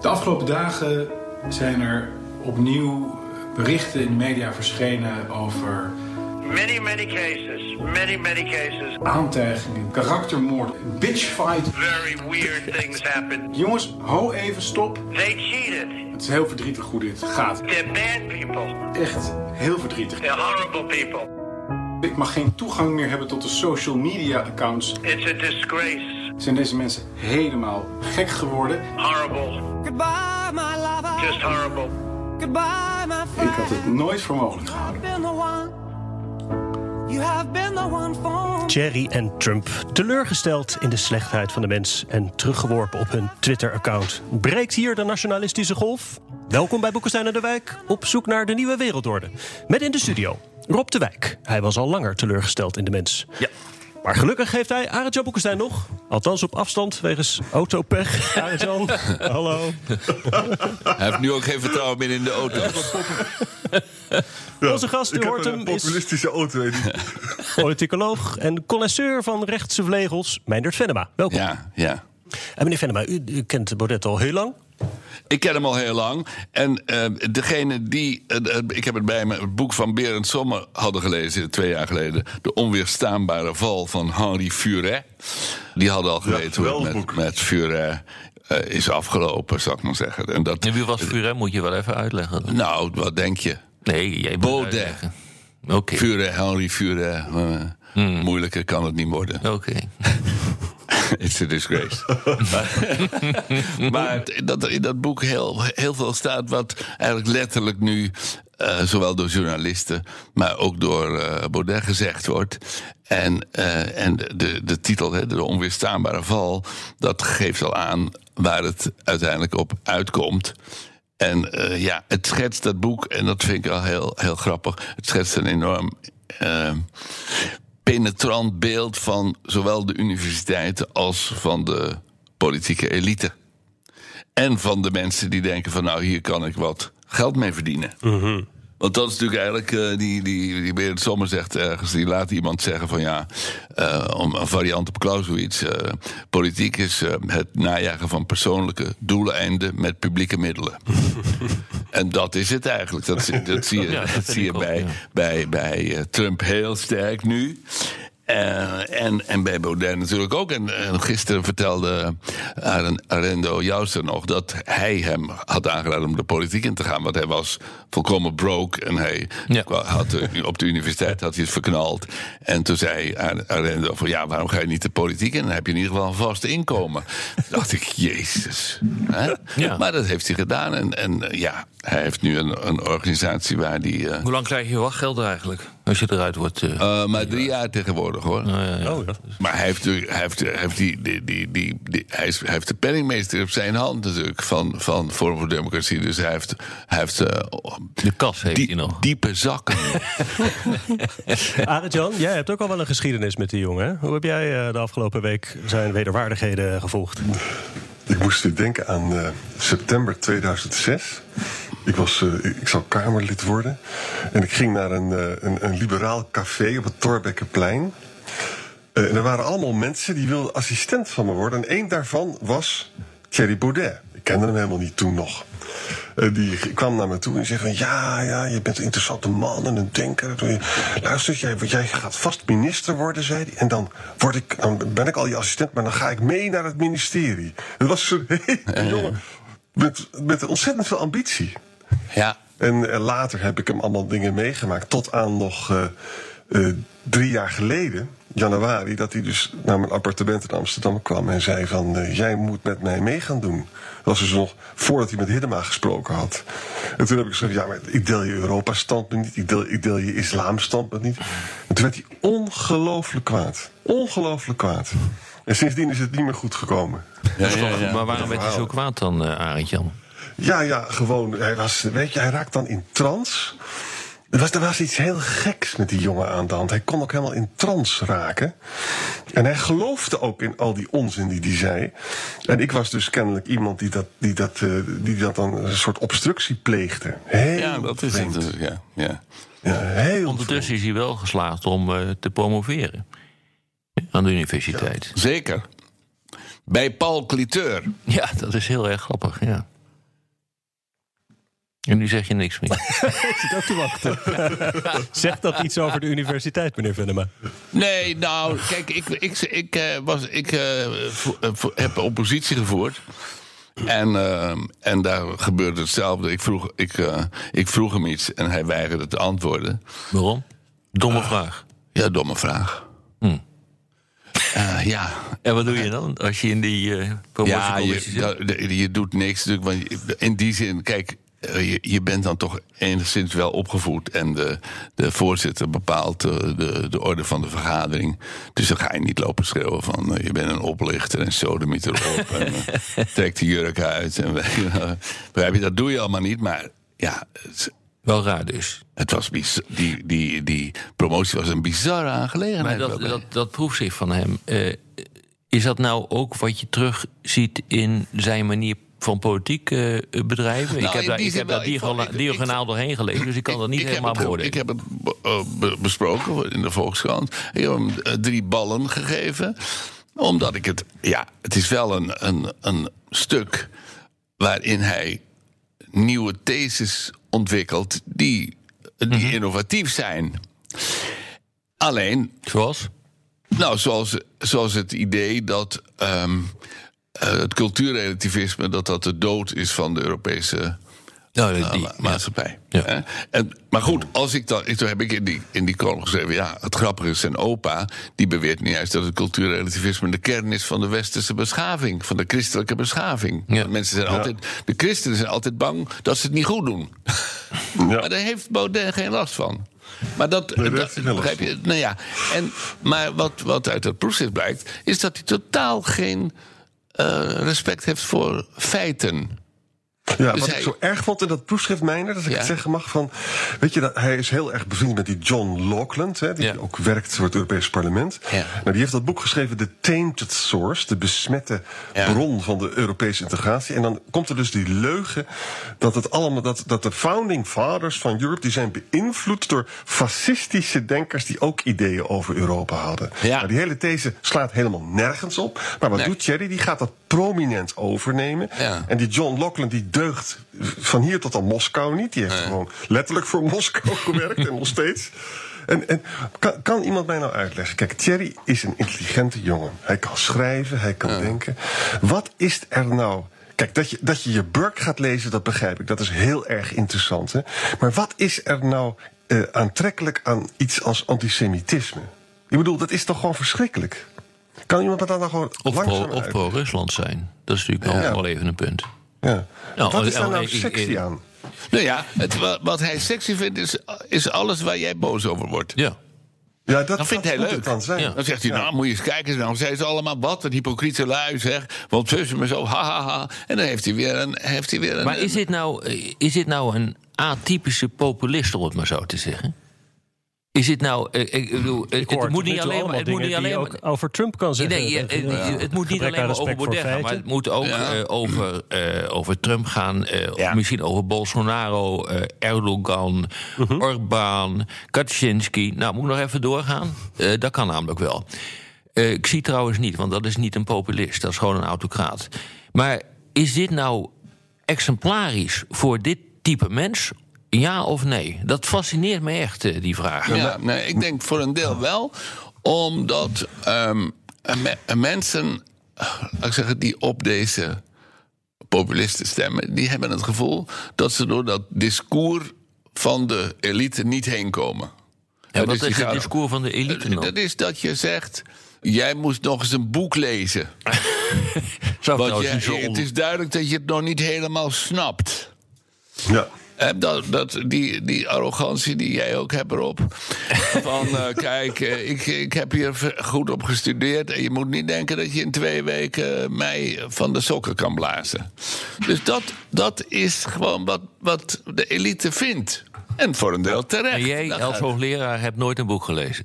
De afgelopen dagen zijn er opnieuw berichten in de media verschenen over Many, many cases. Many, many cases. aantijgingen, karaktermoord, bitchfight. Very weird things happen. Jongens, ho even, stop. They cheated. Het is heel verdrietig hoe dit gaat. They're bad people. Echt heel verdrietig. They're horrible people. Ik mag geen toegang meer hebben tot de social media accounts. It's a disgrace. Zijn deze mensen helemaal gek geworden? Horrible. Goodbye, my lover. Just horrible. Goodbye, my Ik had het nooit voor mogelijk gehouden. Been the one. You have been the one for Jerry en Trump teleurgesteld in de slechtheid van de mens en teruggeworpen op hun Twitter-account. Breekt hier de nationalistische golf? Welkom bij Boekenstein en de Wijk, op zoek naar de nieuwe wereldorde. Met in de studio Rob de Wijk. Hij was al langer teleurgesteld in de mens. Ja. Maar gelukkig heeft hij Arend-Jan Boekenstein nog. Althans op afstand, wegens autopech. Arend-Jan, hallo. Hij heeft nu ook geen vertrouwen meer in de auto. Onze gast, u hoort hem, is populistische auto. politicoloog en connoisseur van rechtse vlegels, Meindert Venema. Welkom. Ja, ja. En meneer Venema, u, u kent Baudet al heel lang. Ik ken hem al heel lang. En eh, degene die. eh, eh, ik heb het bij me, het boek van Berend Sommer hadden gelezen twee jaar geleden. De onweerstaanbare val van Henri Furet. Die hadden al geweten hoe het met, boek. met Furet eh, is afgelopen, zou ik maar zeggen. En dat, En wie was Furet? Moet je wel even uitleggen. nou, wat denk je? Nee, jij moet Baudet. uitleggen. Oké. Furet, Henri Furet. eh, Moeilijker kan het niet worden. Oké. It's a disgrace. maar dat er in dat boek heel, heel veel staat wat eigenlijk letterlijk nu... eh, zowel door journalisten, maar ook door eh, Baudet gezegd wordt. En, eh, en de, de titel, hè, de onweerstaanbare val... dat geeft al aan waar het uiteindelijk op uitkomt. En ja, het schetst dat boek, en dat vind ik al heel, heel grappig... het schetst een enorm... penetrant beeld van zowel de universiteiten als van de politieke elite. En van de mensen die denken van nou hier kan ik wat geld mee verdienen. Want dat is natuurlijk eigenlijk, eh, die, die, die Berend Sommer zegt ergens, die laat iemand zeggen van ja, eh, om een variant op Clausewitz. eh, politiek is het najagen van persoonlijke doeleinden met publieke middelen. en dat is het eigenlijk. Dat, zie- dat zie je, dat zie je bij, bij, bij Trump heel sterk nu. Eh, en, en bij Baudet natuurlijk ook. En, en gisteren vertelde Aren- Arendo Jouster nog dat hij hem had aangeraden om de politiek in te gaan. Want hij was volkomen broke en hij Ja. had de- op de universiteit had hij het verknald. En toen zei Ar- Arendo van ja, waarom ga je niet de politiek in? Dan heb je in ieder geval een vast inkomen. Toen dacht ik, jezus. Hè? Ja. Maar dat heeft hij gedaan. En, en eh, ja, hij heeft nu een, een organisatie waar die. eh, Hoe lang krijg je wachtgeld eigenlijk? Als je eruit wordt. eh, eh, maar drie jaar tegenwoordig hoor. nou ja, ja. Oh, ja. Maar hij heeft, natuurlijk- hij heeft, hij heeft, die, die, die, die, die- hij, is, hij heeft de penningmeester op zijn hand natuurlijk van, van Forum voor Democratie. Dus hij heeft, hij heeft eh, De kas heeft die- hij nog. diepe zakken. Arend-Jan, jij hebt ook al wel een geschiedenis met die jongen. hè? Hoe heb jij eh, de afgelopen week zijn wederwaardigheden gevolgd? Ik moest weer denken aan eh, september 2006. Ik, was, eh, ik zou Kamerlid worden. En ik ging naar een, eh, een, een liberaal café op het Torbekkenplein. En er waren allemaal mensen die wilden assistent van me worden. En één daarvan was Thierry Baudet. Ik kende hem helemaal niet toen nog. Eh, die kwam naar me toe en zei van... ja, ja, je bent een interessante man en een denker. Luister, jij, jij gaat vast minister worden, zei hij. En dan, word ik, dan ben ik al je assistent, maar dan ga ik mee naar het ministerie. Het was zo'n hele jongen met, met ontzettend veel ambitie. ja. En eh, later heb ik hem allemaal dingen meegemaakt. Tot aan nog eh, eh, drie jaar geleden, januari, dat hij dus naar mijn appartement in Amsterdam kwam en zei van eh, jij moet met mij mee gaan doen. Dat was dus nog voordat hij met Hiddema gesproken had. En toen heb ik gezegd, ja, maar ik deel je Europa-standpunt niet, ik deel, ik deel je islam-standpunt niet. En toen werd hij ongelooflijk kwaad. Ongelooflijk kwaad. En sindsdien is het niet meer goed gekomen. Ja, ja, ja. Maar waarom werd hij zo kwaad dan, eh Arend Jan? Ja, ja, gewoon. Hij, was, weet je, hij raakt dan in trance. Er was, er was iets heel geks met die jongen aan de hand. Hij kon ook helemaal in trance raken. En hij geloofde ook in al die onzin die hij zei. En ik was dus kennelijk iemand die dat, die dat, eh, die dat dan een soort obstructie pleegde. Heel Ja, dat is vreemd. het. Ja, ja. Ja, heel Ondertussen is hij wel geslaagd om eh, te promoveren. Aan de universiteit. Zeker. Bij Paul Cliteur. Ja, dat is heel erg grappig, ja. En nu zeg je niks meer. Ik zit ook te wachten. Zegt dat iets over de universiteit, meneer Venema? Nee, nou, kijk, ik, ik, ik, eh, was, ik eh, eh, heb oppositie gevoerd. En, en daar gebeurde hetzelfde. Ik vroeg, ik, eh, ik vroeg hem iets en hij weigerde te antwoorden. Waarom? Domme vraag. Ja, domme vraag. Hm. Eh, ja, En wat doe je dan als je in die eh ja promotiecommissie je, zit? dat- je doet niks natuurlijk. Want in die zin, kijk, je, je bent dan toch enigszins wel opgevoed. En de, de voorzitter bepaalt eh, de, de orde van de vergadering. Dus dan ga je niet lopen schreeuwen van eh, je bent een oplichter en sodemiet erop. en eh, trek de jurk uit. En, weet je dat doe je allemaal niet. Maar ja, het, Wel raar dus. het was die, die, die promotie was een bizarre Maar aangelegenheid. dat, waarbij- dat, dat proefschrift van hem... eh, is dat nou ook wat je terugziet in zijn manier van politiek eh, bedrijven? ik Nou, heb daar, ik heb daar diagonaal, doorheen gelezen... dus ik kan dat niet helemaal beoordelen. Ik heb het eh, be- besproken in de Volkskrant. Ik heb hem eh, drie ballen gegeven. Omdat ik het... Ja, het is wel een, een, een stuk waarin hij nieuwe theses ontwikkelt... die, die Mhm. innovatief zijn. Alleen, Zoals? nou, zoals, zoals het idee dat ehm, eh, het cultuurrelativisme... dat dat de dood is van de Europese Nou, die, uh, ma- maatschappij. Ja. En, maar goed, als ik dan, ik, toen heb ik in die, in die column geschreven... ja, het grappige is, zijn opa... die beweert nu juist dat het cultuurrelativisme... de kern is van de westerse beschaving. Van de christelijke beschaving. Ja. Mensen zijn altijd... De christenen zijn altijd bang dat ze het niet goed doen. Ja. Maar daar heeft Baudet geen last van. Maar dat, dat- begrijp je? Nou ja, en, maar wat, wat uit dat proefschrift blijkt... is dat hij totaal geen eh, respect heeft voor feiten. Ja, Dus wat hij- ik zo erg vond in dat proefschrift Meijner, dat ik Ja. het zeggen mag, van, weet je, dat, hij is heel erg bevriend met die John Laughlin, hè, die Ja. ook werkt voor het Europese parlement. Ja. Nou, die heeft dat boek geschreven, The Tainted Source, de besmette bron van de Europese integratie. En dan komt er dus die leugen dat het allemaal, dat, dat de founding fathers van Europe, die zijn beïnvloed door fascistische denkers die ook ideeën over Europa hadden. Ja. Nou, die hele these slaat helemaal nergens op. Maar wat Nee. doet Thierry? Die gaat dat prominent overnemen. En die John Laughlin die deugt van hier tot aan Moskou niet. Die heeft gewoon letterlijk voor Moskou gewerkt en nog steeds. En, en kan, kan iemand mij nou uitleggen? Kijk, Thierry is een intelligente jongen. Hij kan schrijven, hij kan denken. Wat is er nou... Kijk, dat je, dat je je Burke gaat lezen, dat begrijp ik. Dat is heel erg interessant. Hè? Maar wat is er nou eh, aantrekkelijk aan iets als antisemitisme? Ik bedoel, dat is toch gewoon verschrikkelijk? Kan iemand dat dan nou gewoon Of, pro, pro-Rusland zijn. Dat is natuurlijk Ja. nog wel even een punt. Ja. Nou, wat is oh, daar nou ik- ik- sexy aan? Nou ja, het, wa- wat hij sexy vindt is, is alles waar jij boos over wordt. Ja. Ja, dat, Dat vindt dat hij leuk. dan zijn. Ja. Dan zegt hij, nou moet je eens kijken, nou zijn ze allemaal wat een hypocriete lui zeg. Want tussen me zo, ha ha ha. En dan heeft hij weer een... Heeft hij weer een Maar is dit, nou, eh, is dit nou een atypische populist, om het maar zo te zeggen? Is dit nou... eh, ik bedoel, Ik het moet niet alleen maar... Het moet niet alleen maar over Trump kan zeggen. Nee, het moet niet alleen maar over Baudet gaan, maar het moet ook Ja. eh, over, eh, over Trump gaan. eh, Ja. Misschien over Bolsonaro, Erdogan, Mhm. Orbán, Kaczynski. Nou, moet ik nog even doorgaan? Eh, dat kan namelijk wel. Eh, ik zie trouwens niet, want dat is niet een populist. Dat is gewoon een autocraat. Maar is dit nou exemplarisch voor dit type mens? Ja of nee? Dat fascineert me echt, eh, die vraag. Ja, nee, ik denk voor een deel wel. Omdat ehm, me- mensen, laat ik zeggen, die op deze populisten stemmen... die hebben het gevoel dat ze door dat discours van de elite niet heen komen. Ja, wat die is het discours van de elite dan? Dat is dat je zegt, jij moest nog eens een boek lezen. Zou Want jij- het is duidelijk dat je het nog niet helemaal snapt. Ja. Eh, Dat, dat, die, die arrogantie die jij ook hebt erop. Van eh, kijk, eh, ik, ik heb hier goed op gestudeerd. En je moet niet denken dat je in twee weken mij van de sokken kan blazen. Dus dat, dat is gewoon wat, wat de elite vindt. En voor een deel terecht. En jij Dat als hoogleraar hebt nooit een boek gelezen.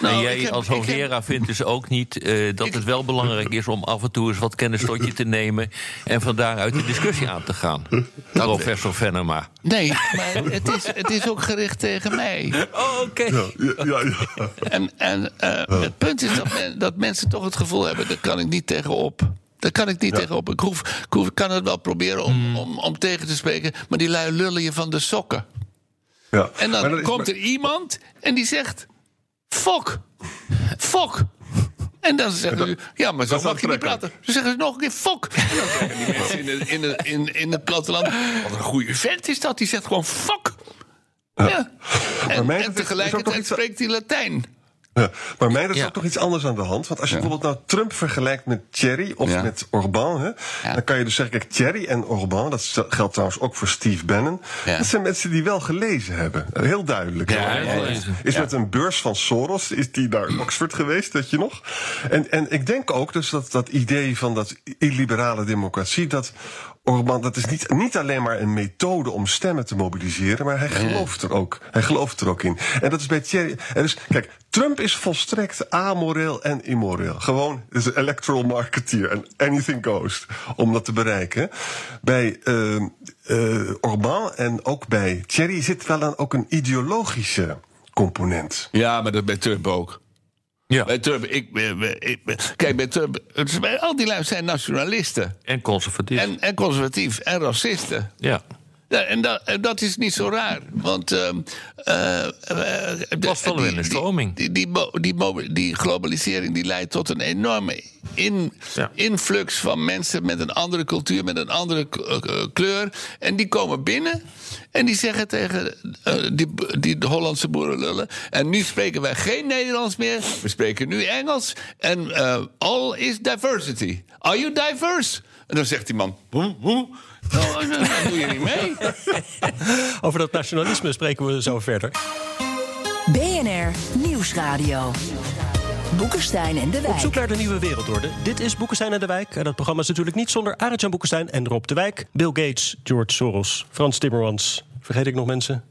Nou, en jij heb- als heb- hoogleraar vindt dus ook niet eh, dat het wel belangrijk is om af en toe eens wat kennis tot je te nemen en van daaruit de discussie aan te gaan. Professor Venema. Nee, maar het is, het is ook gericht tegen mij. Oh, oké. Ja, ja, ja. En, en eh, het punt is dat, men- dat mensen toch het gevoel hebben... daar kan ik niet tegenop. Daar kan ik niet tegenop. Ik, hoef, ik hoef- ik kan het wel proberen om, Hmm. om, om tegen te spreken... maar die lui lullen je van de sokken. Ja. En dan komt er iemand en die zegt... Fok, fok. En dan zeggen u, ja, maar zo mag je niet praten. Ze zeggen ze nog een keer fok. En dan zeggen die mensen in, het- in, in, in het platteland... wat een goede vent is dat, die zegt gewoon fok. Ja. En, en tegelijkertijd spreekt hij Latijn. Ja, maar mij is Ja. ook toch iets anders aan de hand. Want als je bijvoorbeeld nou Trump vergelijkt met Thierry of met Orbán... Hè, dan kan je dus zeggen, kijk, Thierry en Orbán... dat geldt trouwens ook voor Steve Bannon... Dat zijn mensen die wel gelezen hebben. Heel duidelijk. Is- Is met een beurs van Soros, is die naar Oxford geweest, weet je nog? En, en ik denk ook dus dat dat idee van dat illiberale democratie... dat Orbán, dat is niet, niet alleen maar een methode om stemmen te mobiliseren... maar hij gelooft er ook. Hij gelooft er ook in. En dat is bij Thierry... En dus, kijk, Trump is volstrekt amoreel en immoreel. Gewoon, is een electoral marketeer. En anything goes om dat te bereiken. Bij eh eh Orbán en ook bij Thierry zit wel een, ook een ideologische component. Ja, maar dat bij Trump ook. Ja. Bij Trump, ik, ik, ik- kijk, bij Trump, al die lui zijn nationalisten. En conservatief. En, en conservatief en racisten. ja. Ja, en dat, en dat is niet zo raar. Want. eh, eh, de- was wel weer een die- stroming. Die, die, die, globalisering die leidt tot een enorme in, Ja. influx van mensen met een andere cultuur, met een andere k- eh, kleur. En die komen binnen en die zeggen tegen eh, die, die de Hollandse boerenlullen. En nu spreken wij geen Nederlands meer, we spreken nu Engels. En eh, all is diversity. Are you diverse? En dan zegt die man. Hoe? hoe? Nou, dan doe je niet mee. Over dat nationalisme spreken we zo verder. BNR Nieuwsradio. Boekenstein en de Op zoek Wijk. naar de nieuwe wereldorde. Dit is Boekenstein en de Wijk. En dat programma is natuurlijk niet zonder Arend-Jan Boekenstein en Rob de Wijk. Bill Gates, George Soros, Frans Timmermans. Vergeet ik nog mensen?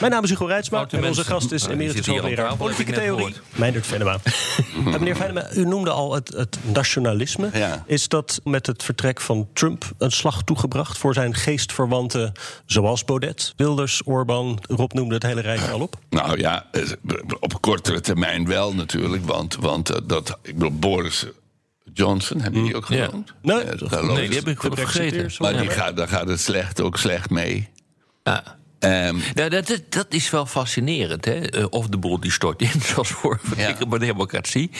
Mijn naam is Hugo Reitsma en onze mensen. gast is Nou, emeritus hoogleraar politieke theorie, Meindert Venema. Meneer Venema, u noemde al het, het nationalisme. Ja. Is dat met het vertrek van Trump een slag toegebracht voor zijn geestverwanten, zoals Baudet, Wilders, Orbán? Rob noemde het hele rijtje al op. Nou ja, eh, op kortere termijn wel natuurlijk. Want, want eh, dat, ik bedoel, Boris Johnson, hebben die ook Ja. genoemd? Nee, Ja, die heb ik goed vergeten. Maar die gaat, daar gaat het slecht, ook slecht mee. Ja. Ehm, Nou, dat, dat, dat is wel fascinerend. Hè? Eh, Of de boel die stort in, zoals voor Ja. de democratie.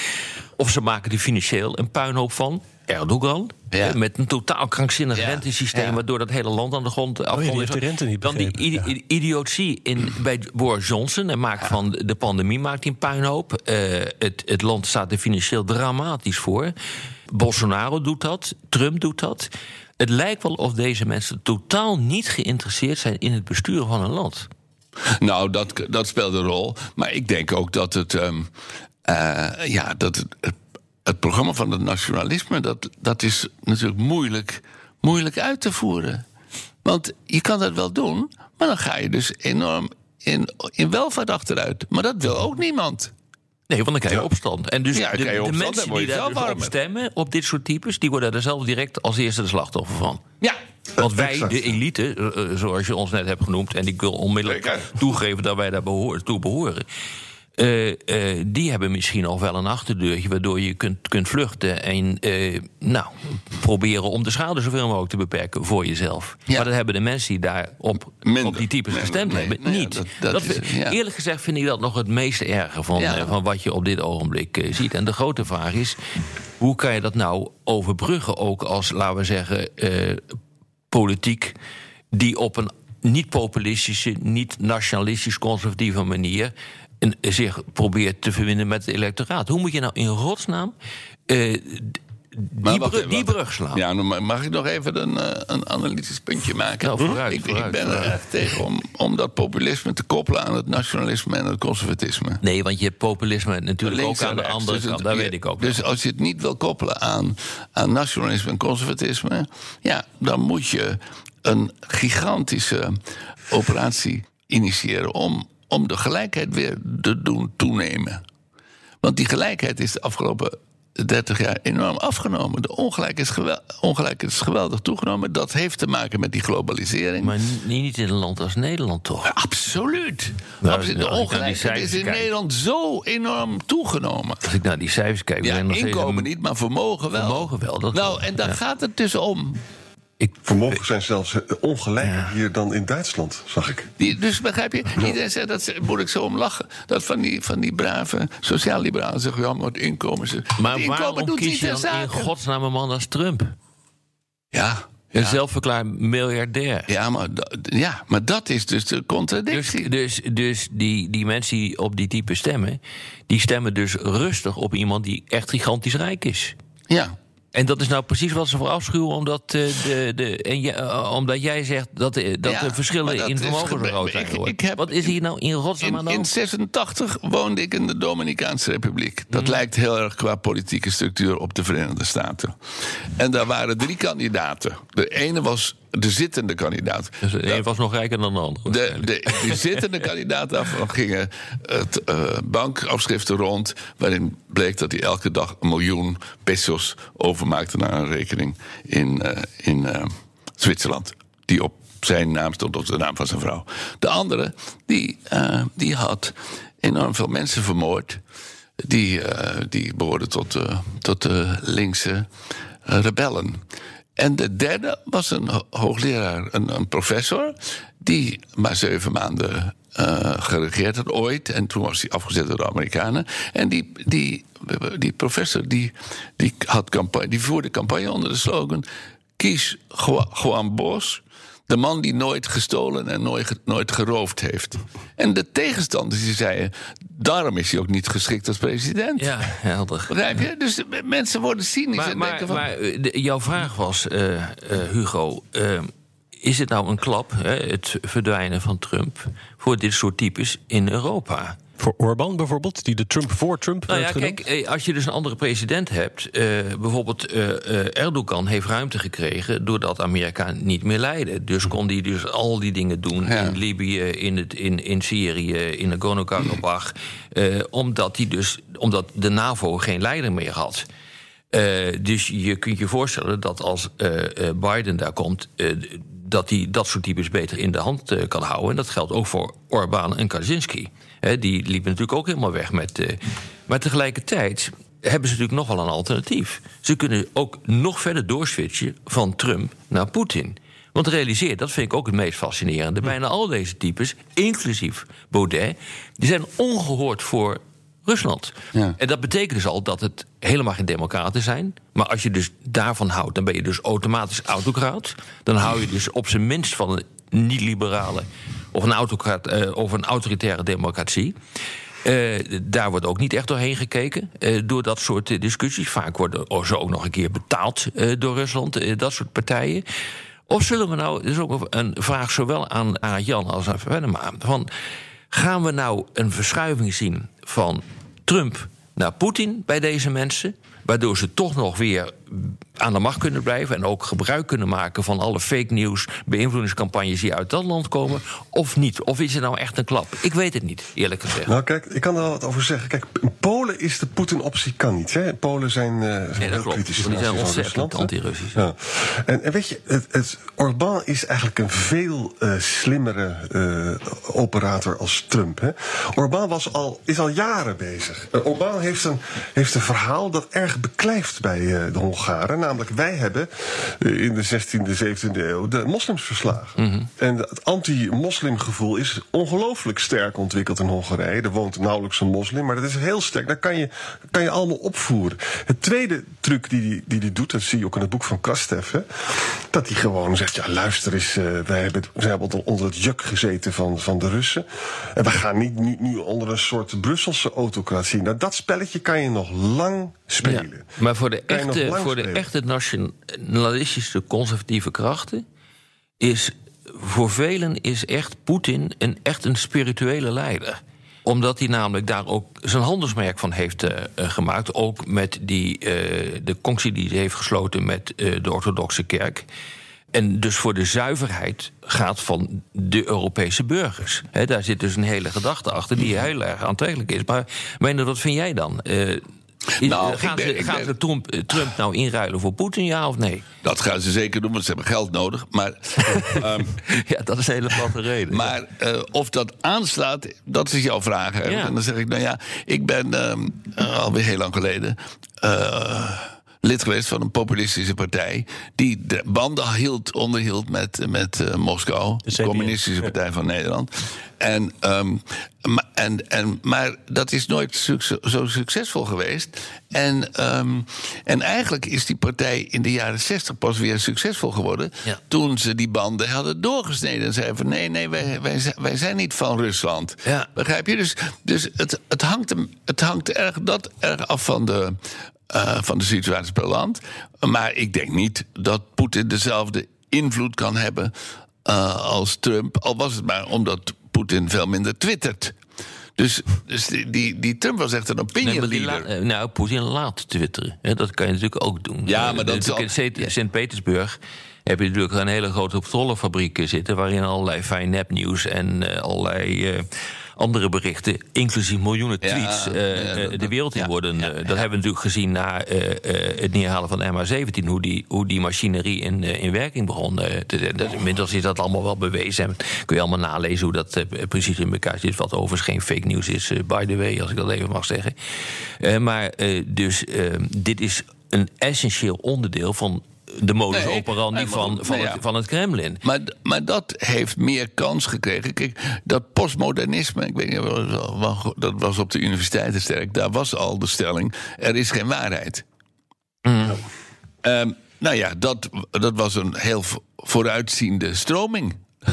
Of ze maken er financieel een puinhoop van. Erdogan. Ja. Met een totaal krankzinnig Ja. rentesysteem... Ja. waardoor dat hele land aan de grond afkomt. die heeft de rente niet Dan die ide- idiotie in, bij Boris Johnson. En maakt van de pandemie maakt hij een puinhoop. Eh, het, het land staat er financieel dramatisch voor. Bolsonaro doet dat. Trump doet dat. Het lijkt wel of deze mensen totaal niet geïnteresseerd zijn... in het besturen van een land. nou, dat, dat speelt een rol. Maar ik denk ook dat het. ehm, eh, ja, dat het, programma van het nationalisme. Dat, dat is natuurlijk moeilijk, moeilijk uit te voeren. Want je kan dat wel doen, maar dan ga je dus enorm in, in welvaart achteruit. Maar dat wil ook niemand. Nee, want dan krijg je opstand. En dus Ja, de, opstand, mensen die daar dus stemmen, op dit soort types... die worden er zelf direct als eerste de slachtoffer van. Ja, Want wij, de elite, eh, eh, zoals je ons net hebt genoemd... en ik wil onmiddellijk toegeven dat wij daar behoor, toe behoren... eh, eh, die hebben misschien nog wel een achterdeurtje... waardoor je kunt, kunt vluchten en eh, nou, proberen om de schade zoveel mogelijk te beperken voor jezelf. Ja. Maar dat hebben de mensen die daar op, Minder. op die types gestemd nee, hebben nee, niet. dat- dat Dat- is- ja. Eerlijk gezegd vind ik dat nog het meest erge van, van wat je op dit ogenblik ziet. En de grote vraag is, hoe kan je dat nou overbruggen... ook als, laten we zeggen, politiek... die op een niet-populistische, niet-nationalistisch-conservatieve manier... zich probeert te verbinden met het electoraat. Hoe moet je nou in godsnaam... eh, die, wacht brug, die brug slaan. Ja, nou, maar mag ik nog even een, eh, een analytisch puntje maken? Nou, vooruit, ik, vooruit, ik ben er echt tegen om, om dat populisme te koppelen aan het nationalisme en het conservatisme. Nee, want je hebt populisme natuurlijk ook aan de rechts. andere Dus kant. het- ja, weet ik ook. Dus wel. als je het niet wil koppelen aan, aan nationalisme en conservatisme, ja, dan moet je een gigantische operatie initiëren om, om de gelijkheid weer te doen toenemen. Want die gelijkheid is de afgelopen 30 jaar enorm afgenomen. De ongelijkheid is, gewel- ongelijkheid is geweldig toegenomen. Dat heeft te maken met die globalisering. Maar niet in een land als Nederland toch? Absoluut. Nou, Absoluut. De die ongelijkheid is in kijk. Nederland zo enorm toegenomen. Als ik naar die cijfers kijk... Ja, inkomen een- niet, maar vermogen wel. Vermogen wel, dat nou, wel. en daar Ja. gaat het dus om. Ik, Vermogen zijn zelfs eh, ongelijker hier dan in Duitsland, zag ik. Die, dus begrijp je, iedereen zegt, dat ze- moet ik zo om lachen. Dat van die, van die brave sociaal-liberalen zeggen, ja, maar het inkomen... Ze, maar het inkomen waarom doet kies niet je dan in godsnaam een man als Trump? Ja, Een ja, zelfverklaard miljardair. ja, maar, ja, maar dat is dus de Dus, contradictie. dus, dus die, die mensen die op die type stemmen... die stemmen dus rustig op iemand die echt gigantisch rijk is. ja. En dat is nou precies wat ze voor afschuwen, omdat, eh, de, de, en je- eh, omdat jij zegt dat, de- dat Ja, de verschillen dat in vermogen zo groot zijn ik- geworden. ik heb- Wat is hier nou in godsnaam aan In, de in hand? 86 woonde ik in de Dominicaanse Republiek. Dat Mhm. lijkt heel erg qua politieke structuur op de Verenigde Staten. En daar waren drie kandidaten. De ene was de zittende kandidaat. Dus de een was nog rijker dan de ander. De, de, zittende kandidaat daarvan gingen het eh, bankafschriften rond... waarin bleek dat hij elke dag een miljoen pesos overmaakte... naar een rekening in, eh, in eh, Zwitserland. Die op zijn naam stond, op de naam van zijn vrouw. De andere, die, die had enorm veel mensen vermoord... die, die behoorden tot, tot de linkse rebellen. En de derde was een ho- hoogleraar, een, professor, die maar zeven maanden eh, geregeerd had ooit. En toen was hij afgezet door de Amerikanen. En die, die, die professor die, die, had campagne, die voerde campagne onder de slogan: Kies Ju- Juan Bos. De man die nooit gestolen en nooit, nooit geroofd heeft. En de tegenstanders die zeiden... daarom is hij ook niet geschikt als president. Ja, helder. Begrijp je? Dus mensen worden cynisch Maar, en maar, denken van... maar eh, de- jouw vraag was, eh, eh, Hugo... is het nou een klap, hè, het verdwijnen van Trump... voor dit soort types in Europa? Voor Orbán bijvoorbeeld, die de Trump voor Trump Nou ja, genoemd. kijk, eh, als je dus een andere president hebt... eh, bijvoorbeeld eh, eh, Erdogan heeft ruimte gekregen... doordat Amerika niet meer leidde. Dus kon hij dus al die dingen doen Ja. in Libië, in, het, in, in Syrië... in Nagorno-Karabakh... eh, omdat, hij dus, omdat de NAVO geen leider meer had... Eh, dus je kunt je voorstellen dat als eh, eh, Biden daar komt... eh, dat hij dat soort types beter in de hand kan houden. En dat geldt ook voor Orbán en Kaczynski. Die liepen natuurlijk ook helemaal weg met... eh, maar tegelijkertijd hebben ze natuurlijk nog wel een alternatief. Ze kunnen ook nog verder doorswitchen van Trump naar Poetin. Want realiseer, dat vind ik ook het meest fascinerende... bijna al deze types, inclusief Baudet... die zijn ongehoord voor Rusland. Ja. En dat betekent dus al dat het helemaal geen democraten zijn. Maar als je dus daarvan houdt, dan ben je dus automatisch autocraat. Dan hou je dus op zijn minst van een niet-liberale of een, eh, een autoritaire democratie. Eh, daar wordt ook niet echt doorheen gekeken eh, door dat soort discussies. Vaak worden ze ook nog een keer betaald door Rusland, dat soort partijen. Of zullen we nou, dat is ook een vraag zowel aan, aan Jan als aan Venema... van gaan we nou een verschuiving zien van Trump naar Poetin bij deze mensen... waardoor ze toch nog weer aan de macht kunnen blijven... en ook gebruik kunnen maken van alle fake news... beïnvloedingscampagnes die uit dat land komen, of niet? Of is het nou echt een klap? Ik weet het niet, eerlijk gezegd. Nou, kijk, ik kan er wel wat over zeggen. Kijk, in Polen is de Poetin-optie kan niet. Hè? Polen zijn, eh, zijn dat heel klopt. kritisch. Die zijn ontzettend anti-Russisch. Ja. En, en weet je, het, het, Orbán is eigenlijk een veel eh, slimmere eh, operator als Trump. Hè? Orbán was al, is al jaren bezig. Uh, Orbán heeft een, heeft een verhaal dat erg beklijft bij uh, de Namelijk, wij hebben uh, in de 16e, 17e eeuw de moslims verslagen. Mhm. En het anti-moslimgevoel is ongelooflijk sterk ontwikkeld in Hongarije. Er woont nauwelijks een moslim, maar dat is heel sterk. Dat kan je, kan je allemaal opvoeren. Het tweede truc die hij die, die doet, dat zie je ook in het boek van Krastev. Hè? Dat hij gewoon zegt: ja, luister eens, eh, wij hebben, wij hebben onder het juk gezeten van, van de Russen. En we gaan niet nu, nu onder een soort Brusselse autocratie. Nou, dat spelletje kan je nog lang spelen. Maar voor de echte, voor de echte nationalistische conservatieve krachten is voor velen is echt Poetin een, echt een spirituele leider omdat hij namelijk daar ook zijn handelsmerk van heeft eh, eh, gemaakt. Ook met die, eh, de conctie die hij heeft gesloten met de orthodoxe kerk. En dus voor de zuiverheid gaat van de Europese burgers. Daar zit dus een hele gedachte achter die heel erg aantrekkelijk is. Maar Meijner, wat vind jij dan? Nou, gaan ze, gaan Trump, eh, Trump nou inruilen voor Poetin, ja of nee? Dat gaan ze zeker doen, want ze hebben geld nodig. Maar, ehm, Ja, dat is een hele platte reden. maar eh, of dat aanslaat, dat is jouw vraag. Ja. En dan zeg ik, nou ja, ik ben eh, alweer heel lang geleden... lid geweest van een populistische partij... die de banden hield, onderhield met, met eh, Moskou. De Communistische. Partij van Nederland. En, ehm, maar, en, en, maar dat is nooit succes- zo succesvol geweest. En, ehm, en eigenlijk is die partij in de jaren zestig pas weer succesvol geworden... Ja. toen ze die banden hadden doorgesneden. En zeiden van nee, nee, wij, wij, zijn- wij zijn niet van Rusland. Ja. Begrijp je? Dus, dus het, het, hangt, het hangt erg, dat erg af van de, eh, van de situatie per land. Maar ik denk niet dat Poetin dezelfde invloed kan hebben eh, als Trump. Al was het maar omdat Poetin veel minder twittert. Dus, dus die, die, die Trump was echt een opinion leader. eh, nou, Poetin laat twitteren. Hè, dat kan je natuurlijk ook doen. Ja, maar dat natuurlijk zal- In Sint- Sint-Petersburg heb je natuurlijk een hele grote trollenfabriek zitten... waarin allerlei fijn nepnieuws en allerlei andere berichten... inclusief miljoenen tweets eh, ja, eh, de wereld in worden. eh, dat hebben we natuurlijk gezien na het neerhalen van de MH17... hoe die, hoe die machinerie in, in werking begon. te zetten. Dat- Inmiddels is dat allemaal wel bewezen. En kun je allemaal nalezen hoe dat precies in elkaar zit... wat overigens geen fake news is, by the way, als ik dat even mag zeggen. Maar dus dit is een essentieel onderdeel van de modus Nee, operandi maar van, van, nou het, van het Kremlin. Maar, maar dat heeft meer kans gekregen. Kijk, dat postmodernisme, ik weet niet, dat was op de universiteiten sterk. Daar was al de stelling: er is geen waarheid. Ehm, nou ja, dat, dat was een heel vo- vooruitziende stroming.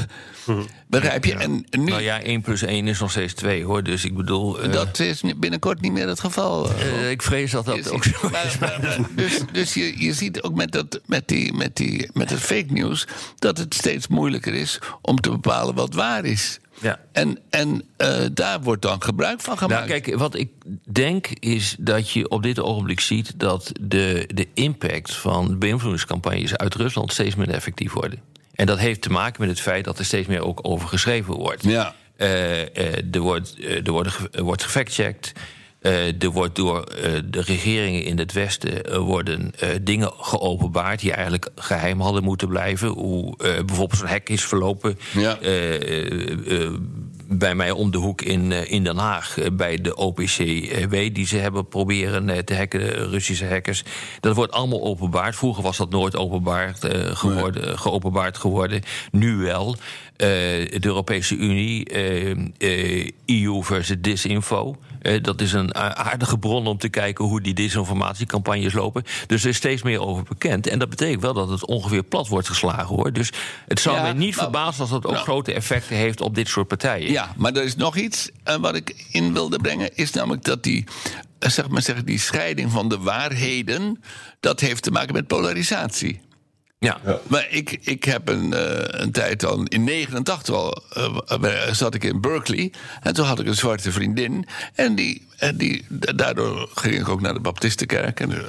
Begrijp je? En nu, Nou ja, 1 plus 1 is nog steeds 2 hoor. Dus ik bedoel. eh, dat is binnenkort niet meer het geval. eh, eh, ik vrees dat Je dat ziet- ook zo is. dus dus je, je ziet ook met, dat, met, die, met, die, met het fake news dat het steeds moeilijker is om te bepalen wat waar is. Ja. En, en daar wordt dan gebruik van Nou, gemaakt. kijk, wat ik denk is dat je op dit ogenblik ziet dat de, de impact van beïnvloedingscampagnes uit Rusland steeds minder effectief worden. En dat heeft te maken met het feit dat er steeds meer ook over geschreven wordt. Ja. Eh, er wordt, eh, er er wordt gefactcheckt. Er wordt door de regeringen in het Westen worden dingen geopenbaard die eigenlijk geheim hadden moeten blijven. Hoe bijvoorbeeld zo'n hek is verlopen Ja. Eh, eh, eh, bij mij om de hoek in, eh, in Den Haag. eh, bij de OPCW die ze hebben proberen eh, te hacken, de Russische hackers. Dat wordt allemaal openbaard. Vroeger was dat nooit openbaard, eh, geworden, geopenbaard geworden. Nu wel. Eh, de Europese Unie, eh, eh, EU versus Disinfo. Dat is een aardige bron om te kijken hoe die disinformatiecampagnes lopen. Dus er is steeds meer over bekend. En dat betekent wel dat het ongeveer plat wordt geslagen hoor. Dus het zou Ja, mij niet maar- verbazen als dat ook nou. grote effecten heeft op dit soort partijen. Ja, maar er is nog iets wat ik in wilde brengen. Is namelijk dat die, zeg maar zeggen, die scheiding van de waarheden. dat heeft te maken met polarisatie. Ja. Maar ik, ik heb een, eh, een tijd al, in 89 al, eh, zat ik in Berkeley. En toen had ik een zwarte vriendin. En, die, en die, daardoor ging ik ook naar de Baptistenkerk. En eh,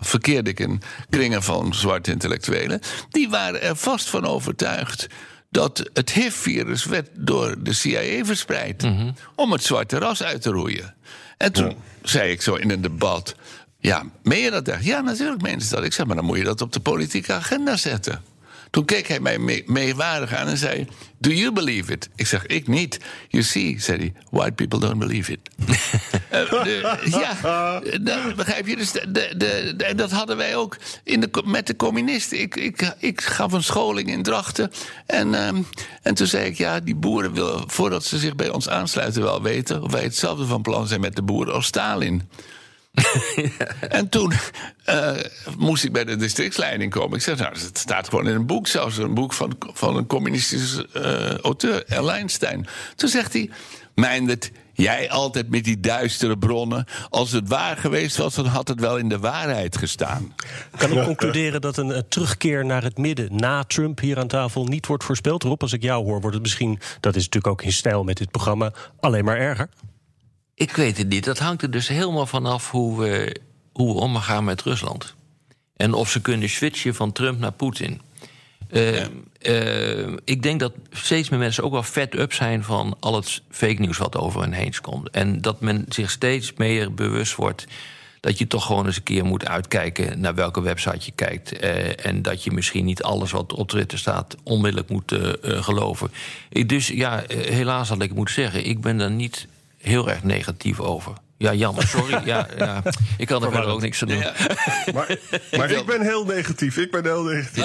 verkeerde ik in kringen van zwarte intellectuelen. Die waren er vast van overtuigd dat het HIV-virus werd door de CIA verspreid. Om het zwarte ras uit te roeien. En toen zei ik zo in een debat... Ja, meen je dat echt? Ja, natuurlijk meen ze dat. Ik zeg, maar dan moet je dat op de politieke agenda zetten. Toen keek hij mij mee- meewarig aan en zei... Do you believe it? Ik zeg, ik niet. You see, zei hij, white people don't believe it. Eh, de- ja, dat begrijp je. Dus de, de, en dat hadden wij ook in de, met de communisten. Ik, ik, ik gaf een scholing in Drachten. En, ehm, en toen zei ik, ja, die boeren willen... voordat ze zich bij ons aansluiten wel weten... of wij hetzelfde van plan zijn met de boeren als Stalin. En toen eh, moest ik bij de districtsleiding komen. Ik zeg, nou, het staat gewoon in een boek. Zelfs een boek van, van een communistische eh, auteur, Erlijnstein. Toen zegt hij, Meindert, jij altijd met die duistere bronnen. Als het waar geweest was, dan had het wel in de waarheid gestaan. Kan ik concluderen dat een terugkeer naar het midden na Trump hier aan tafel niet wordt voorspeld? Rob, als ik jou hoor, wordt het misschien, dat is natuurlijk ook in stijl met dit programma, alleen maar erger. Ik weet het niet. Dat hangt er dus helemaal vanaf hoe we, hoe we omgaan met Rusland. En of ze kunnen switchen van Trump naar Poetin. Eh, eh, ik denk dat steeds meer mensen ook wel fed up zijn van al het fake nieuws wat over hen heen komt. En dat men zich steeds meer bewust wordt dat je toch gewoon eens een keer moet uitkijken naar welke website je kijkt. Eh, en dat je misschien niet alles wat op Twitter staat onmiddellijk moet geloven. Dus ja, helaas had ik moeten zeggen, ik ben daar niet heel erg negatief over. Ja, jammer, sorry. ja, ja, ik kan er verder ook niks aan doen. Ja, Maar, maar ik ben heel negatief. Ik ben heel negatief.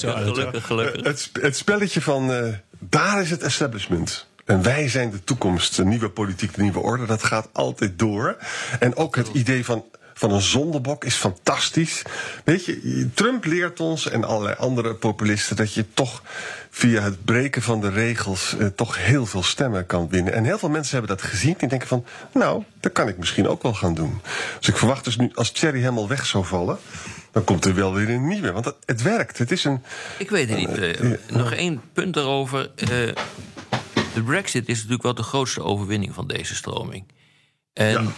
zo. gelukkig, gelukkig. Het, het spelletje van eh, daar is het establishment. En wij zijn de toekomst, de nieuwe politiek, de nieuwe orde. Dat gaat altijd door. En ook het idee van, van een zondebok is fantastisch. Weet je, Trump leert ons en allerlei andere populisten dat je toch via het breken van de regels eh, toch heel veel stemmen kan winnen. En heel veel mensen hebben dat gezien. Die denken van, nou, dat kan ik misschien ook wel gaan doen. Dus ik verwacht dus nu, als Thierry helemaal weg zou vallen, dan komt er wel weer een nieuwe. Want het, het werkt. Het is een. Ik weet het niet. eh, nog één punt daarover. Eh, de Brexit is natuurlijk wel de grootste overwinning van deze stroming. En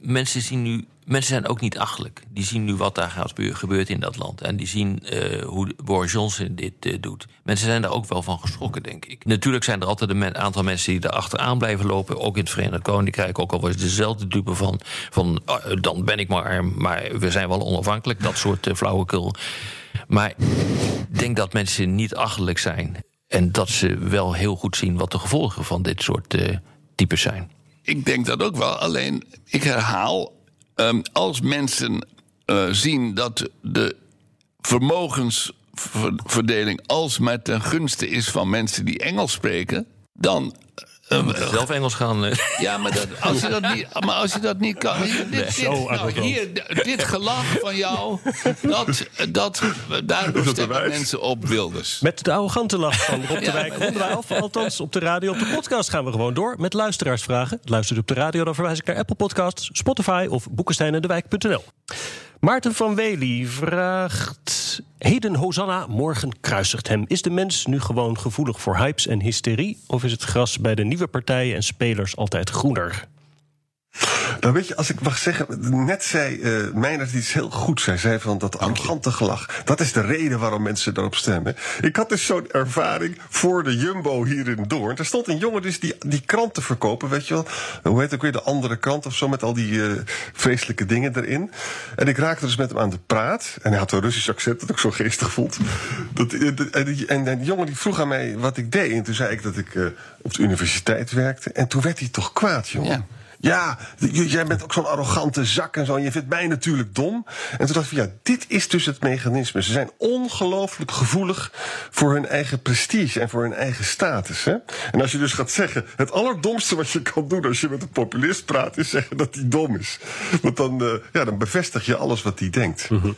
mensen, zien nu, mensen zijn ook niet achterlijk. Die zien nu wat daar gaat gebeurt in dat land. En die zien eh, hoe Boris Johnson dit eh, doet. Mensen zijn daar ook wel van geschrokken, denk ik. Natuurlijk zijn er altijd een aantal mensen die er achteraan blijven lopen. Ook in het Verenigd Koninkrijk. Ook al was dezelfde dupe van, van ah, dan ben ik maar arm. Maar we zijn wel onafhankelijk. Dat soort eh, flauwekul. Maar ik denk dat mensen niet achterlijk zijn. En dat ze wel heel goed zien wat de gevolgen van dit soort eh, types zijn. Ik denk dat ook wel. Alleen, ik herhaal, ehm, als mensen eh, zien dat de vermogensverdeling alsmaar ten gunste is van mensen die Engels spreken, dan. Zelf Engels gaan. eh, ja, maar, dat, als je dat niet, maar als je dat niet kan. Dit, dit, Zo nou, hier, dit gelach van jou, dat, dat, stemmen eruit? mensen op Wilders. Met de arrogante lach van Rob de Wijk ronden wij af. Althans, op de radio. Op de podcast gaan we gewoon door met luisteraarsvragen. Luistert u op de radio, dan verwijs ik naar Apple Podcasts, Spotify of boekensteinendewijk.nl. Maarten van Wely vraagt... Heden Hosanna, morgen kruisigt hem. Is de mens nu gewoon gevoelig voor hypes en hysterie? Of is het gras bij de nieuwe partijen en spelers altijd groener? Nou weet je, als ik mag zeggen, net zei uh, Meijnerd iets heel goed. Zij zei van dat arrogante gelach. Dat is de reden waarom mensen daarop stemmen. Ik had dus zo'n ervaring voor de Jumbo hier in Doorn. Er stond een jongen dus die, die kranten verkopen, weet je wel. Hoe heet het ook weer, de andere krant of zo, met al die uh, vreselijke dingen erin. En ik raakte dus met hem aan de praat. En hij had een Russisch accent, dat ik zo geestig vond. Dat, en, die, en, en die jongen die vroeg aan mij wat ik deed. En toen zei ik dat ik uh, op de universiteit werkte. En toen werd hij toch kwaad, jongen. Ja. Ja, jij bent ook zo'n arrogante zak en zo. En je vindt mij natuurlijk dom. En toen dacht ik, ja, dit is dus het mechanisme. Ze zijn ongelooflijk gevoelig voor hun eigen prestige en voor hun eigen status. Hè? En als je dus gaat zeggen, het allerdomste wat je kan doen als je met een populist praat, is zeggen dat hij dom is. Want dan, uh, ja, dan bevestig je alles wat hij denkt. Mm -hmm.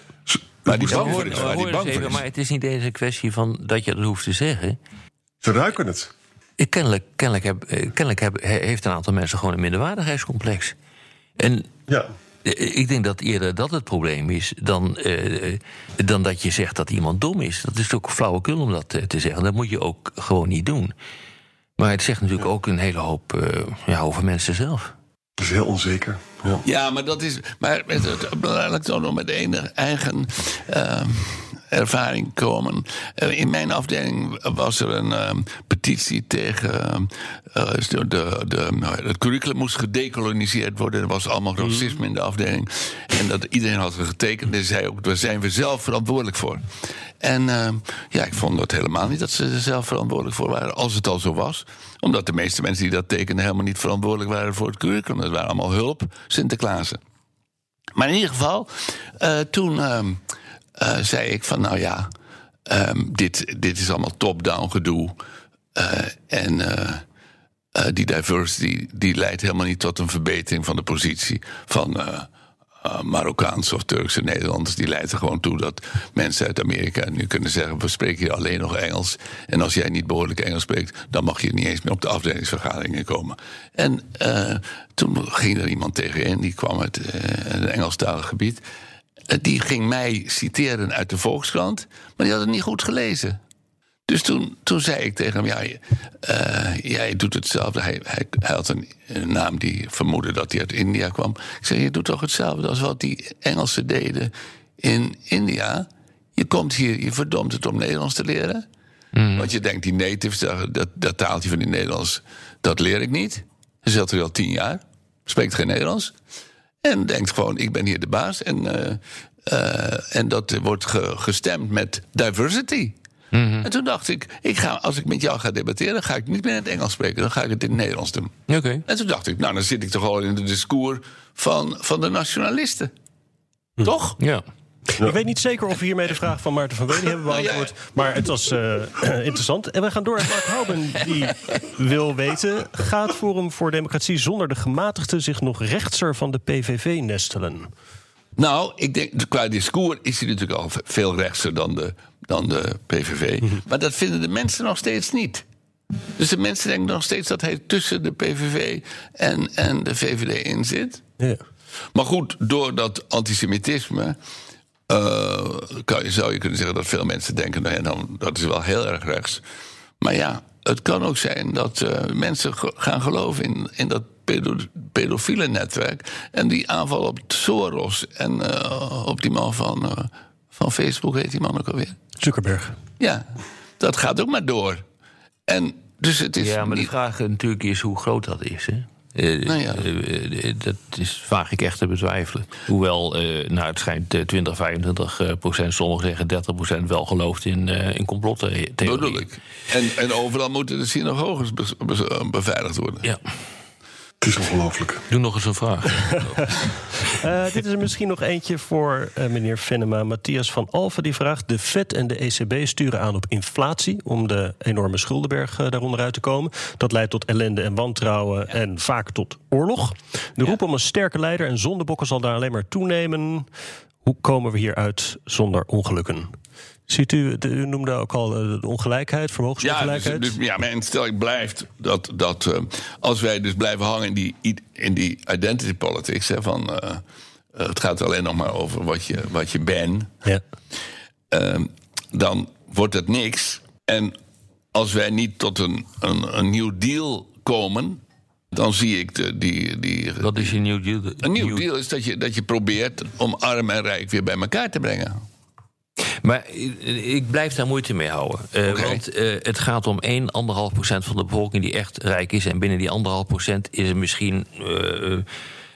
Maar die bang voor is. Maar, het is niet deze kwestie van dat je dat hoeft te zeggen. Ze ruiken het. Ik, kennelijk, kennelijk, heb, kennelijk heb, heeft een aantal mensen gewoon een minderwaardigheidscomplex. En ja. ik denk dat eerder dat het probleem is dan, uh, dan dat je zegt dat iemand dom is. Dat is ook flauwekul om dat te zeggen. Dat moet je ook gewoon niet doen. Maar het zegt natuurlijk ook een hele hoop uh, ja, over mensen zelf. Dat is heel onzeker. Ja, ja maar dat is. Maar met het, ik toch nog met enige eigen. Uh, ervaring komen. Uh, in mijn afdeling was er een uh, petitie tegen. Uh, de, de, de, het curriculum moest gedecoloniseerd worden. Er was allemaal racisme in de afdeling. En dat iedereen had er getekend. En zei ook: daar zijn we zelf verantwoordelijk voor. En ja, ik vond dat helemaal niet dat ze er zelf verantwoordelijk voor waren. Als het al zo was. Omdat de meeste mensen die dat tekenden helemaal niet verantwoordelijk waren voor het curriculum. Dat waren allemaal hulp, Sinterklaasen. Maar in ieder geval, uh, toen uh, zei ik van nou ja, um, dit, dit is allemaal top-down gedoe. Uh, en die diversity die leidt helemaal niet tot een verbetering van de positie van, Marokkaanse of Turkse Nederlanders, die leidt er gewoon toe dat mensen uit Amerika nu kunnen zeggen: we spreken hier alleen nog Engels. En als jij niet behoorlijk Engels spreekt, dan mag je niet eens meer op de afdelingsvergaderingen komen. En toen ging er iemand tegenin, die kwam uit een Engelstalig gebied. Die ging mij citeren uit de Volkskrant, maar die had het niet goed gelezen. Dus toen, toen zei ik tegen hem: ja, uh, jij doet hetzelfde. Hij, hij, hij had een, naam die vermoedde dat hij uit India kwam. Ik zei: Je doet toch hetzelfde als wat die Engelsen deden in India? Je komt hier, je verdomt het om Nederlands te leren. Mm. Want je denkt, die natives, dat, dat taaltje van die Nederlands, dat leer ik niet. Hij zit er al tien jaar, spreekt geen Nederlands. En denkt gewoon: Ik ben hier de baas. En, uh, uh, en dat wordt ge, gestemd met diversity. Mm-hmm. En toen dacht ik, ik ga, als ik met jou ga debatteren, ga ik niet meer in het Engels spreken, dan ga ik het in het Nederlands doen. Okay. En toen dacht ik, nou, dan zit ik toch al in het discours van, van de nationalisten. Hm. Toch? Ja. Ja. Ik weet niet zeker of we hiermee de vraag van Maarten van Wely hebben beantwoord. Maar het was uh, interessant. En we gaan door. Mark Houben die wil weten... gaat Forum voor Democratie zonder de gematigden... zich nog rechtser van de PVV nestelen? Nou, ik denk, qua discours is hij natuurlijk al veel rechtser dan de, dan de PVV. -hmm. Maar dat vinden de mensen nog steeds niet. Dus de mensen denken nog steeds dat hij tussen de PVV en, en de VVD in zit. Ja. Maar goed, door dat antisemitisme... Uh, kan zou je kunnen zeggen dat veel mensen denken... Nou ja, dan, dat is wel heel erg rechts. Maar ja, het kan ook zijn dat uh, mensen gaan geloven in, in dat pedo pedofiele netwerk. En die aanval op Soros en uh, op die man van, uh, van Facebook, heet die man ook alweer? Zuckerberg. Ja, dat gaat ook maar door. En dus het is ja, maar niet... de vraag natuurlijk is hoe groot dat is. Hè? Uh, nou ja. uh, dat is, vaag ik echt te betwijfelen. Hoewel, uh, nou, het schijnt 20, 25 procent, sommigen zeggen 30 procent wel gelooft in, in complottheorieën. En, en overal moeten de synagoges be be beveiligd worden. Ja. Het is ongelooflijk. Doe nog eens een vraag. uh, dit is er misschien nog eentje voor uh, meneer Venema. Matthias van Alphen die vraagt... de FED en de ECB sturen aan op inflatie... om de enorme schuldenberg uh, daaronder uit te komen. Dat leidt tot ellende en wantrouwen ja. en vaak tot oorlog. De roep ja. om een sterke leider en zondebokken zal daar alleen maar toenemen. Hoe komen we hieruit zonder ongelukken? Ziet u, u noemde ook al de ongelijkheid, vermogensongelijkheid. Ja, dus, dus, ja mijn stelling blijft dat, dat uh, als wij dus blijven hangen in die, in die identity politics... Hè, van, uh, uh, het gaat alleen nog maar over wat je, wat je bent... Ja. dan wordt het niks. En als wij niet tot een, een, een nieuw deal komen... dan zie ik de, die, die... Wat is een nieuw deal? Een nieuw, nieuw deal is dat je, dat je probeert om arm en rijk weer bij elkaar te brengen. Maar ik blijf daar moeite mee houden. Uh, okay. Want uh, het gaat om 1, 1,5 procent van de bevolking die echt rijk is. En binnen die 1,5 procent is er misschien uh,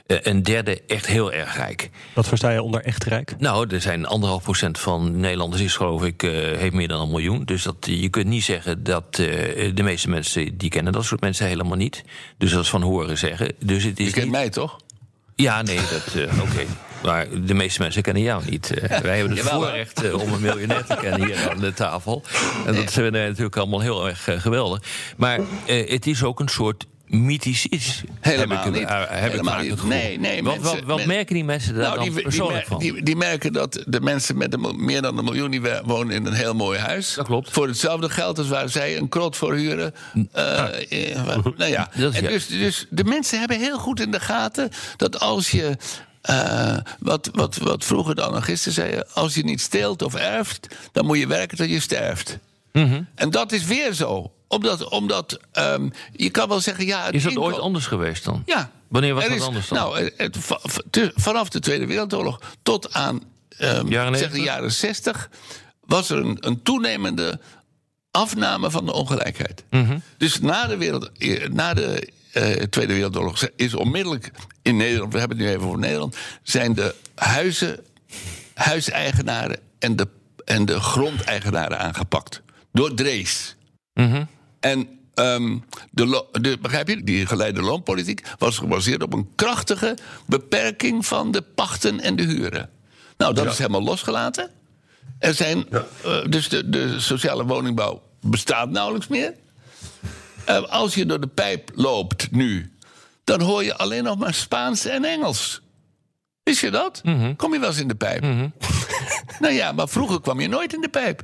een derde echt heel erg rijk. Wat versta je onder echt rijk? Nou, er zijn 1,5 procent van Nederlanders is geloof ik heeft meer dan een miljoen. Dus dat, je kunt niet zeggen dat de meeste mensen die kennen dat soort mensen helemaal niet. Dus dat is van horen zeggen. Dus het is je kent niet... mij toch? Ja, nee, dat oké. Okay. Maar de meeste mensen kennen jou niet. Uh, wij hebben het Jawel, voorrecht uh, om een miljonair te kennen hier aan de tafel. En dat vinden wij natuurlijk allemaal heel erg uh, geweldig. Maar het is ook een soort mythisch iets. Helemaal heb ik, niet. heb Helemaal ik niet. Nee, nee, wat, mensen, wat, merken die mensen daar nou, dan die, persoonlijk die, van? die, die, merken dat de mensen met een, meer dan een miljoen... die wonen in een heel mooi huis. Dat klopt. Voor hetzelfde geld als waar zij een krot voor huren. Uh, nou ja. Dat is en dus, dus de mensen hebben heel goed in de gaten... dat als je uh, wat, wat, wat vroeger de anarchisten zeiden... als je niet steelt of erft, dan moet je werken tot je sterft. Mm -hmm. En dat is weer zo. Omdat, omdat um, je kan wel zeggen... Ja, is dat ooit anders geweest dan? Ja. Wanneer was dat is, anders dan? Nou, het, vanaf de Tweede Wereldoorlog tot aan um, jaren, zeg de jaren 60... was er een, een toenemende afname van de ongelijkheid. Mm -hmm. Dus na de, wereld, na de Tweede Wereldoorlog is onmiddellijk in Nederland, we hebben het nu even over Nederland, zijn de huizen, huiseigenaren en de, en de grondeigenaren aangepakt. Door Drees. Mm -hmm. En um, de, de, begrijp je, die geleide loonpolitiek was gebaseerd op een krachtige beperking van de pachten en de huren. Nou, dat ja. is helemaal losgelaten. Er zijn, ja. uh, dus de, de sociale woningbouw bestaat nauwelijks meer. Uh, als je door de pijp loopt nu, dan hoor je alleen nog maar Spaans en Engels. Wist je dat? Mhm. Kom je wel eens in de pijp? nou ja, maar vroeger kwam je nooit in de pijp.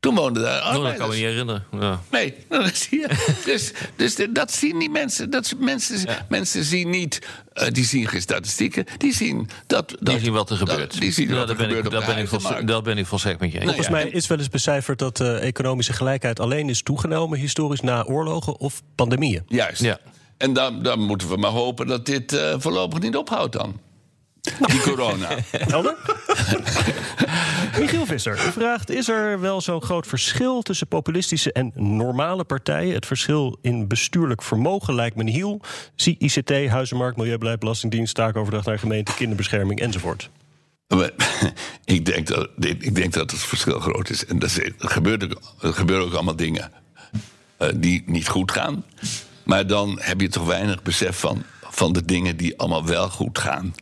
Toen woonden daar Oh, dat kan me arbeiders. niet herinneren. Ja. Nee, nou, dat zie je. dus, dus dat zien die mensen. Dat, mensen, mensen zien niet, eh, die zien geen statistieken. Die zien dat. Die dat zien wat er dat- gebeurt. die zien Ja, wat er ben gebeurt ik, op dat de ben ik, volstrekt, dat ben ik volstrekt met je Volgens mij is wel eens becijferd dat eh, economische gelijkheid alleen is toegenomen historisch na oorlogen of pandemieën. Juist. Ja. En dan, dan moeten we maar hopen dat dit eh, voorlopig niet ophoudt dan. Die corona. Helder? Michiel Visser vraagt: Is er wel zo'n groot verschil tussen populistische en normale partijen? Het verschil in bestuurlijk vermogen lijkt me nihil. Zie ICT, huizenmarkt, milieubeleid, belastingdienst, taakoverdracht naar gemeente, kinderbescherming enzovoort. Ik, denk dat, ik denk dat het verschil groot is. En er, gebeurt ook, er gebeuren ook allemaal dingen eh, die niet goed gaan. Maar dan heb je toch weinig besef van, van de dingen die allemaal wel goed gaan.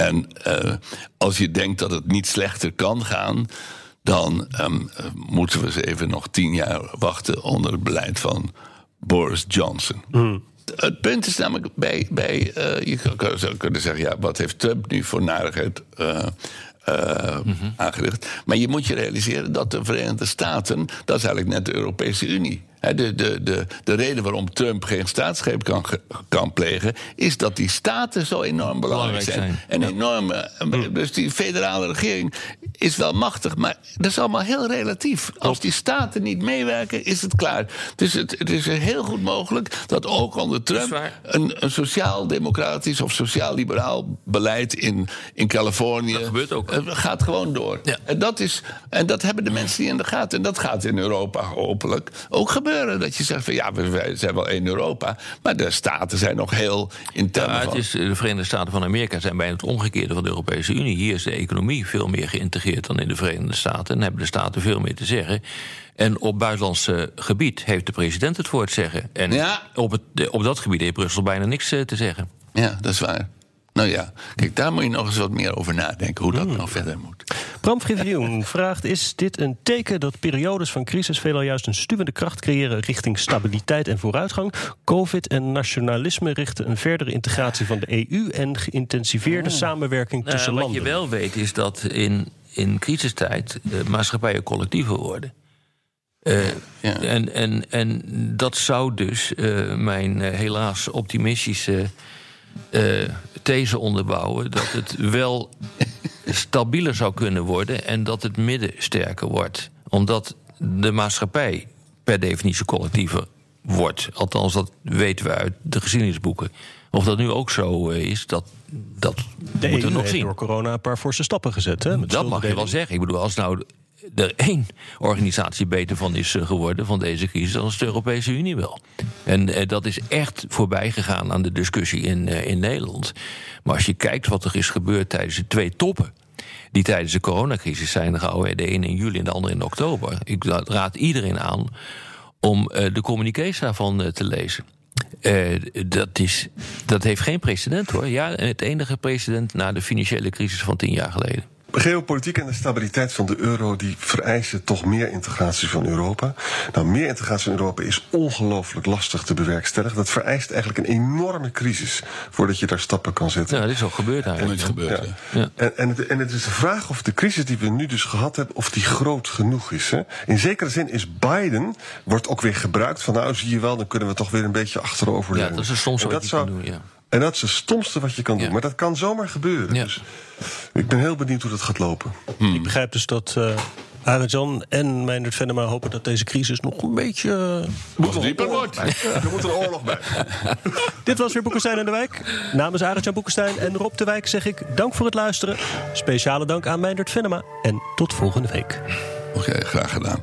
En eh, als je denkt dat het niet slechter kan gaan, dan ehm, eh, moeten we eens even nog tien jaar wachten onder het beleid van Boris Johnson. Het punt is namelijk bij. bij eh, je zou- kunnen zeggen: ja, wat heeft Trump nu voor narigheid eh, aangericht? Maar je moet je realiseren dat de Verenigde Staten. dat is eigenlijk net de Europese Unie. De, de, de, de reden waarom Trump geen staatsgreep kan, kan plegen. is dat die staten zo enorm belangrijk, Belangrijk zijn. En enorme. eh, Dus die federale regering is wel machtig, maar dat is allemaal heel relatief. Als die staten niet meewerken, is het klaar. Dus het, het is heel goed mogelijk dat ook onder Trump een, een sociaal-democratisch of sociaal-liberaal beleid in, in Californië. Dat gebeurt ook. eh, gaat gewoon door. Ja. En, dat is, en dat hebben de mensen niet in de gaten. En dat gaat in Europa hopelijk ook gebeuren. Dat je zegt van ja, we- zijn wel één Europa. Maar de staten zijn nog heel intern. Ja, het van. is, de Verenigde Staten van Amerika zijn bijna het omgekeerde van de Europese Unie. Hier is de economie veel meer geïntegreerd dan in de Verenigde Staten. En hebben de staten veel meer te zeggen. En op buitenlands eh, gebied heeft de president het voor het zeggen. En Ja. op, het, op dat gebied heeft Brussel bijna niks eh, te zeggen. Ja, dat is waar. Nou ja, kijk, daar moet je nog eens wat meer over nadenken. Hoe dat nou verder moet. Bram Frivrioen vraagt: Is dit een teken dat periodes van crisis veelal juist een stuwende kracht creëren richting stabiliteit en vooruitgang? Covid en nationalisme richten een verdere integratie van de EU en geïntensiveerde samenwerking Nou, tussen wat landen. je wel weet is dat in, in crisistijd eh, maatschappijen collectiever worden. Eh, Ja. en, en, en dat zou dus eh, mijn eh, helaas optimistische eh, these onderbouwen... dat het wel stabieler zou kunnen worden en dat het midden sterker wordt. Omdat de maatschappij per definitie collectiever wordt. Althans, dat weten we uit de geschiedenisboeken. Of dat nu ook zo eh, is, dat, dat de moeten we nog heeft zien. door corona een paar forse stappen gezet. Hè, met Dat mag je wel zeggen. Ik bedoel, als nou er één organisatie beter van is eh, geworden van deze crisis, dan is de Europese Unie wel. En eh, dat is echt voorbij gegaan aan de discussie in, eh, in Nederland. Maar als je kijkt wat er is gebeurd tijdens de twee toppen. Die tijdens de coronacrisis zijn gehouden, de ene in juli en de andere in oktober. Ik raad iedereen aan om de communiqués daarvan te lezen. Dat, is, dat heeft geen precedent hoor. Ja, het enige precedent na de financiële crisis van tien jaar geleden. Geopolitiek en de stabiliteit van de euro die vereisen toch meer integratie van Europa. Nou, meer integratie van Europa is ongelooflijk lastig te bewerkstelligen. Dat vereist eigenlijk een enorme crisis voordat je daar stappen kan zetten. Nou, dat is ook gebeurd eigenlijk. Nooit gebeurd. Ja. Ja. En, en, het, en het is de vraag of de crisis die we nu dus gehad hebben, of die groot genoeg is. Hè? In zekere zin is Biden, wordt ook weer gebruikt van nou zie je wel, dan kunnen we toch weer een beetje achterover Ja, dat is En wat dat zou- doen, ja. En dat is het stomste wat je kan doen. Ja. Maar dat kan zomaar gebeuren. Ja. Dus ik ben heel benieuwd hoe dat gaat lopen. Ik begrijp dus dat uh, Arend Jan en Meindert Venema hopen dat deze crisis nog een beetje. Nog dieper wordt. Er moet een oorlog bij. Dit was weer Boekenstein en de Wijk. Namens Arend Jan Boekenstein en Rob de Wijk zeg ik dank voor het luisteren. Speciale dank aan Meindert Venema. En tot volgende week. Oké, graag gedaan.